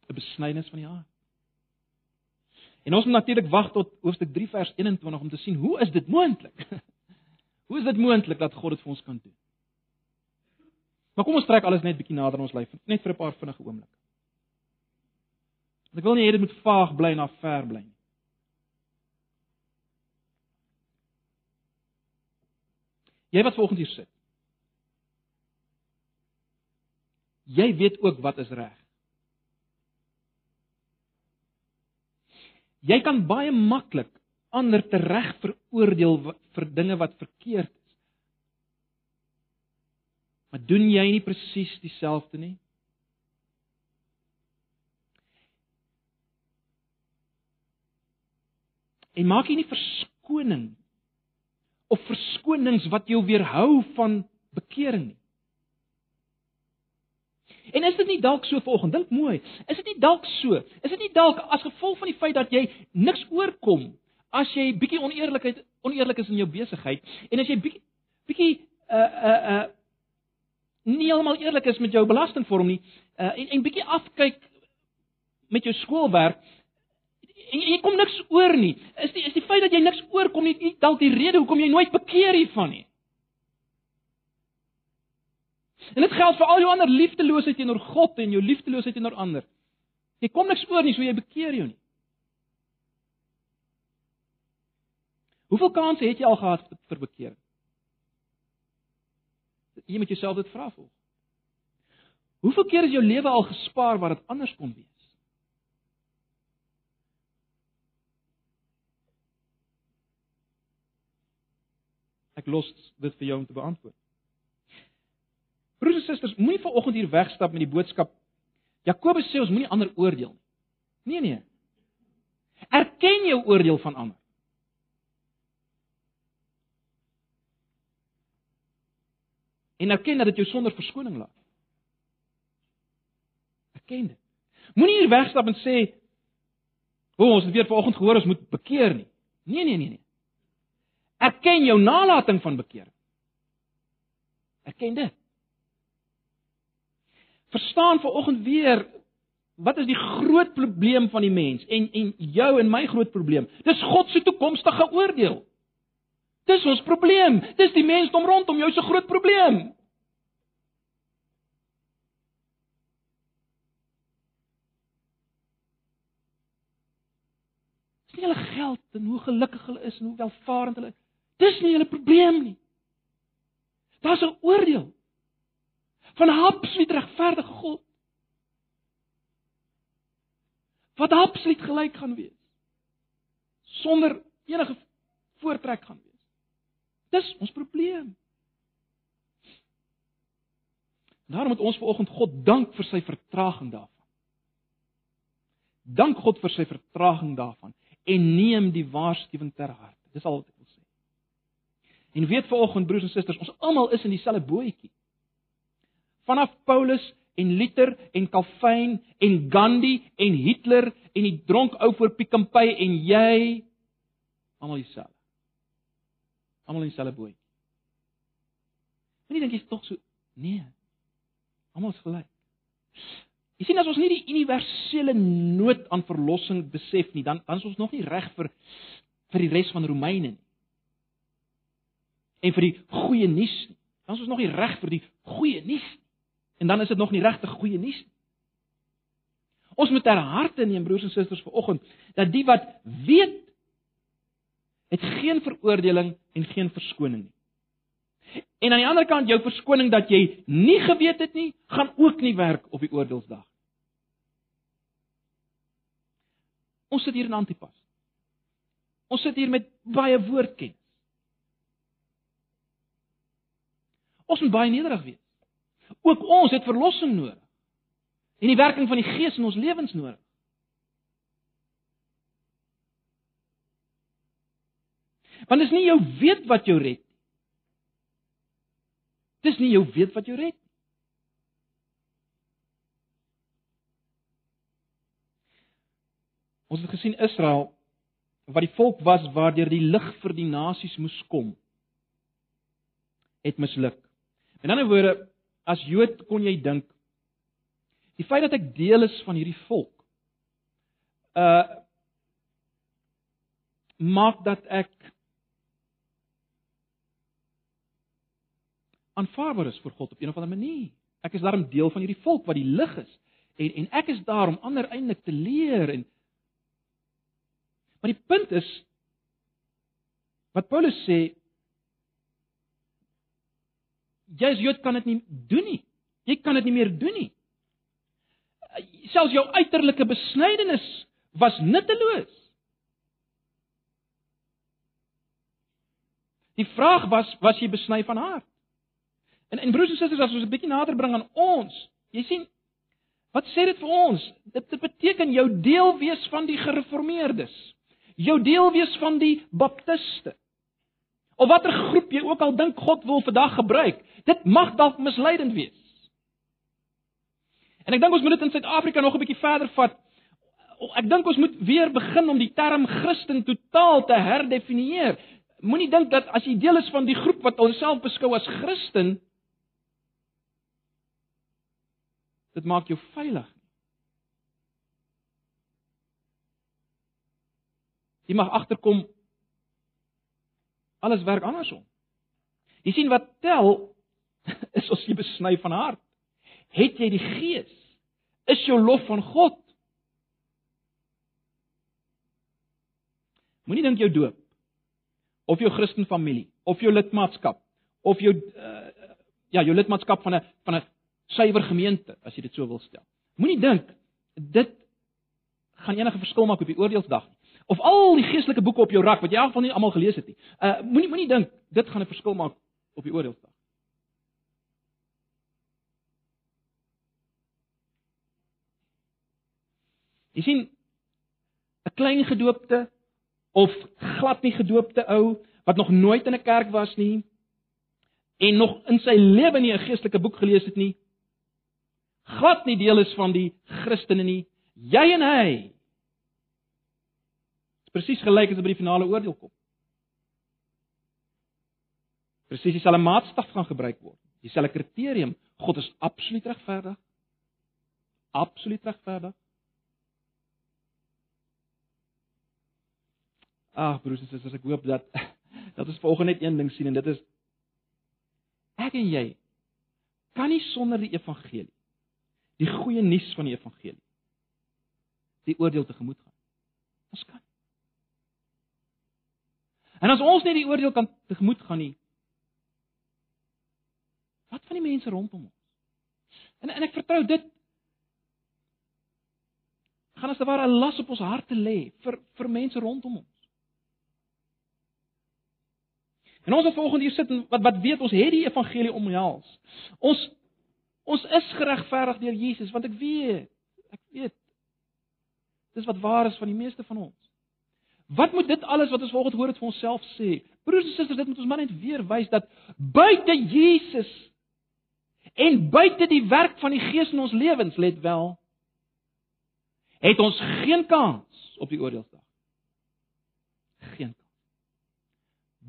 'n Besnydenis van die hart. En ons moet natuurlik wag tot hoofstuk 3 vers 21 om te sien hoe is dit moontlik? (laughs) hoe is dit moontlik dat God dit vir ons kan doen? Maar kom ons trek alles net bietjie nader aan ons lyf, net vir 'n paar vinnige oomblikke. Ek wil nie hê dit moet vaag bly en af ver bly nie. Jy wat vanoggend hier sit. Jy weet ook wat is reg. Jy kan baie maklik ander te reg veroordeel vir dinge wat verkeerd is. Maar doen jy nie presies dieselfde nie? En maak jy nie verskoning of verskonings wat jou weerhou van bekering nie. En is dit nie dalk so volgens dink mooi, is dit nie dalk so? Is dit nie dalk as gevolg van die feit dat jy niks oorkom as jy bietjie oneerlikheid oneerlik is in jou besigheid en as jy bietjie bietjie uh uh uh nie almal eerlik is met jou belastingvorm nie uh, en en bietjie afkyk met jou skoolwerk en jy kom niks oor nie. Is die is die feit dat jy niks oorkom nie, dalk die rede hoekom jy nooit bekeer hiervan nie. En dit geld vir al jou ander liefdeloosheid teenoor God en jou liefdeloosheid teenoor ander. Jy kom niks oor nie, so jy bekeer jou nie. Hoeveel kansse het jy al gehad vir bekering? Jy moet jouself dit vra vol. Hoeveel keer is jou lewe al gespaar waar dit anders kon wees? Ek los dit vir jou om te beantwoord. Broers en susters, moenie vanoggend hier wegstap met die boodskap Jakobus sê ons moenie ander oordeel nie. Nee nee. Erken jou oordeel van ander. En erken dat dit jou sonder verskoning laat. Erken dit. Moenie hier wegstap en sê, "O, ons het weer vanoggend gehoor ons moet bekeer nie." Nee nee nee nee. Erken jou nalatiging van bekering. Erken dit. Verstaan vanoggend weer wat is die groot probleem van die mens en en jou en my groot probleem. Dis God se toekomstige oordeel. Dis ons probleem. Dis die mensdom rondom jou se groot probleem. Dis nie hulle geld en hoe gelukkig hulle is en hoe welvarend hulle is. Dis nie hulle probleem nie. Daar's 'n oordeel van 'n absoluut regverdige God. Wat absoluut gelyk gaan wees. Sonder enige voortrek gaan wees. Dis ons probleem. Daarom moet ons vanoggend God dank vir sy vertraging daarvan. Dank God vir sy vertraging daarvan en neem die waarskuwing ter harte. Dis al wat ek. En weet vanoggend broers en susters, ons almal is in dieselfde bootjie. Vanaf Paulus en Luther en Calvin en Gandhi en Hitler en die dronk ou voor Pick n Pay en jy almal dieselfde. Almal in dieselfde bootjie. Moenie dink jy's tog so nee. Almal is gelyk. Jy sien as ons nie die universele nood aan verlossing besef nie, dan dan is ons nog nie reg vir vir die res van Romeine nie. En vir die goeie nuus nie. Dan is ons nog nie reg vir die goeie nuus nie. En dan is dit nog nie regtig goeie nuus nie. Ons moet ter harte neem broers en susters vanoggend dat die wat weet het geen veroordeling en geen verskoning nie. En aan die ander kant jou verskoning dat jy nie geweet het nie, gaan ook nie werk op die oordeelsdag. Ons sit hier in Antipas. Ons sit hier met baie woordkennis. Ons moet baie nederig wees. Ook ons het verlossing nodig. En die werking van die Gees in ons lewens nodig. Want dit is nie jou weet wat jou red Dis nie jou weet wat jou red nie. Ons het gesien Israel wat die volk was waardeur die lig vir die nasies moes kom het misluk. In ander woorde, as Jood kon jy dink die feit dat ek deel is van hierdie volk uh maak dat ek aanvaarbaar is vir God op 'n of ander manier. Ek is daarom deel van hierdie volk wat die lig is en en ek is daar om ander eintlik te leer en Maar die punt is wat Paulus sê jy as Jood kan dit nie doen nie. Jy kan dit nie meer doen nie. Selfs jou uiterlike besnydenis was nutteloos. Die vraag was was jy besny van hart? En en broers en susters, as ons 'n bietjie nader bring aan ons, jy sien, wat sê dit vir ons? Dit, dit beteken jou deel wees van die gereformeerdes. Jou deel wees van die baptiste. Of watter groep jy ook al dink God wil vandag gebruik, dit mag dalk misleidend wees. En ek dink ons moet dit in Suid-Afrika nog 'n bietjie verder vat. Ek dink ons moet weer begin om die term Christen totaal te herdefinieer. Moenie dink dat as jy deel is van die groep wat homself beskou as Christen, Dit maak jou veilig. Jy mag agterkom alles werk andersom. Jy sien wat tel (laughs) is as jy besny van hart. Het jy die Gees? Is jou lof van God? Moenie dink jou doop of jou Christen familie of jou lidmaatskap of jou uh, ja, jou lidmaatskap van 'n van 'n suiwer gemeente as jy dit so wil stel. Moenie dink dit gaan enige verskil maak op die oordeelsdag nie. Of al die geestelike boeke op jou rak wat jy in elk geval nie almal gelees het nie. Uh moenie moenie dink dit gaan 'n verskil maak op die oordeelsdag. Jy sien 'n klein gedoopte of glad nie gedoopte ou wat nog nooit in 'n kerk was nie en nog in sy lewe nie 'n geestelike boek gelees het nie, glad nie deel is van die Christene nie. Jy en hy. Presies gelyk as by die finale oordeel kom. Presies dieselfde maatstaf gaan gebruik word. Dieselfde kriterium. God is absoluut regverdig. Absoluut regverdig. Ag broers en susters, ek hoop dat (laughs) dat ons volgende net een ding sien en dit is ek en jy kan nie sonder die evangelie die goeie nuus van die evangelie. Die oordeel te gemoed gaan. Ons kan. En as ons nie die oordeel kan te gemoed gaan nie, wat van die mense rondom ons? En en ek vertrou dit gaan as 'n ware 'n las op ons harte lê vir vir mense rondom ons. En ons wat volgende hier sit en wat wat weet ons het die evangelie omhels. Ons Ons is geregverdig deur Jesus want ek weet, ek weet. Dis wat waar is van die meeste van ons. Wat moet dit alles wat ons volgens hoor het vir onsself sê? Broers en susters, dit moet ons maar net weer wys dat buite Jesus en buite die werk van die Gees in ons lewens, let wel, het ons geen kans op die oordeelsdag. Geen kans.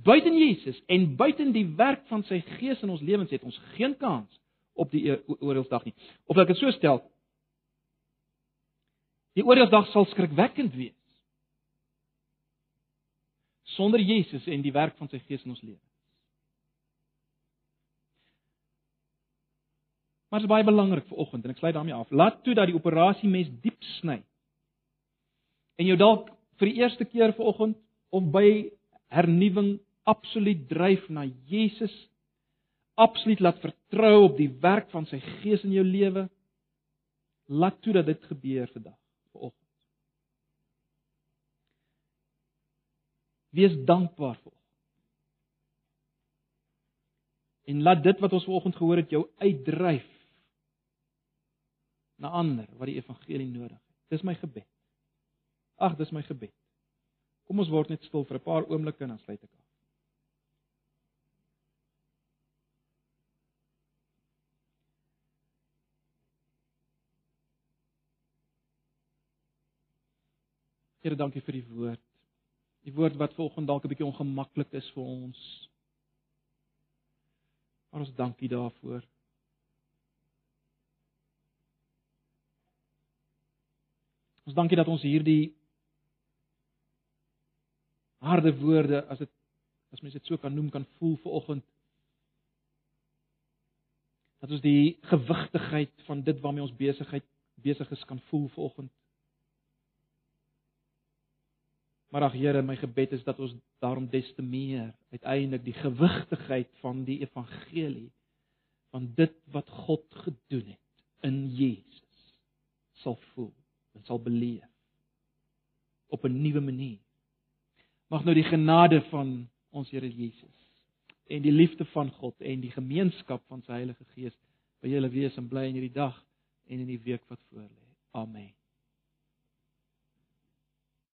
Buiten Jesus en buiten die werk van sy Gees in ons lewens het ons geen kans op die oordeelsdag nie. Of ek dit so stel, Die oordeelsdag sal skrikwekkend wees. Sonder Jesus en die werk van sy Gees in ons lewe. Maar dit is baie belangrik vir oggend en ek sluit daarmee af. Laat toe dat die operasie mes diep sny. En jou dalk vir die eerste keer vanoggend of by hernuwing absoluut dryf na Jesus. Absoluut laat vertrou op die werk van sy Gees in jou lewe. Laat toe dat dit gebeur vandag, vanoggend. Wees dankbaar vir. En laat dit wat ons vanoggend gehoor het jou uitdryf na ander wat die evangelie nodig het. Dis my gebed. Ag, dis my gebed. Kom ons word net stil vir 'n paar oomblikke en dan sluit ek. Here, dankie vir die woord. Die woord wat vanoggend dalk 'n bietjie ongemaklik is vir ons. Maar ons dankie daarvoor. Ons dankie dat ons hierdie harde woorde as dit as mens dit so kan noem kan voel vir oggend. Dat ons die gewigtigheid van dit waarmee ons besigheid besig is kan voel vir oggend. Maar ag Here, my gebed is dat ons daarom des te meer uiteindelik die gewigtigheid van die evangelie van dit wat God gedoen het in Jesus sal voel en sal beleef op 'n nuwe manier. Mag nou die genade van ons Here Jesus en die liefde van God en die gemeenskap van sy Heilige Gees by julle wees en bly in hierdie dag en in die week wat voorlê. Amen.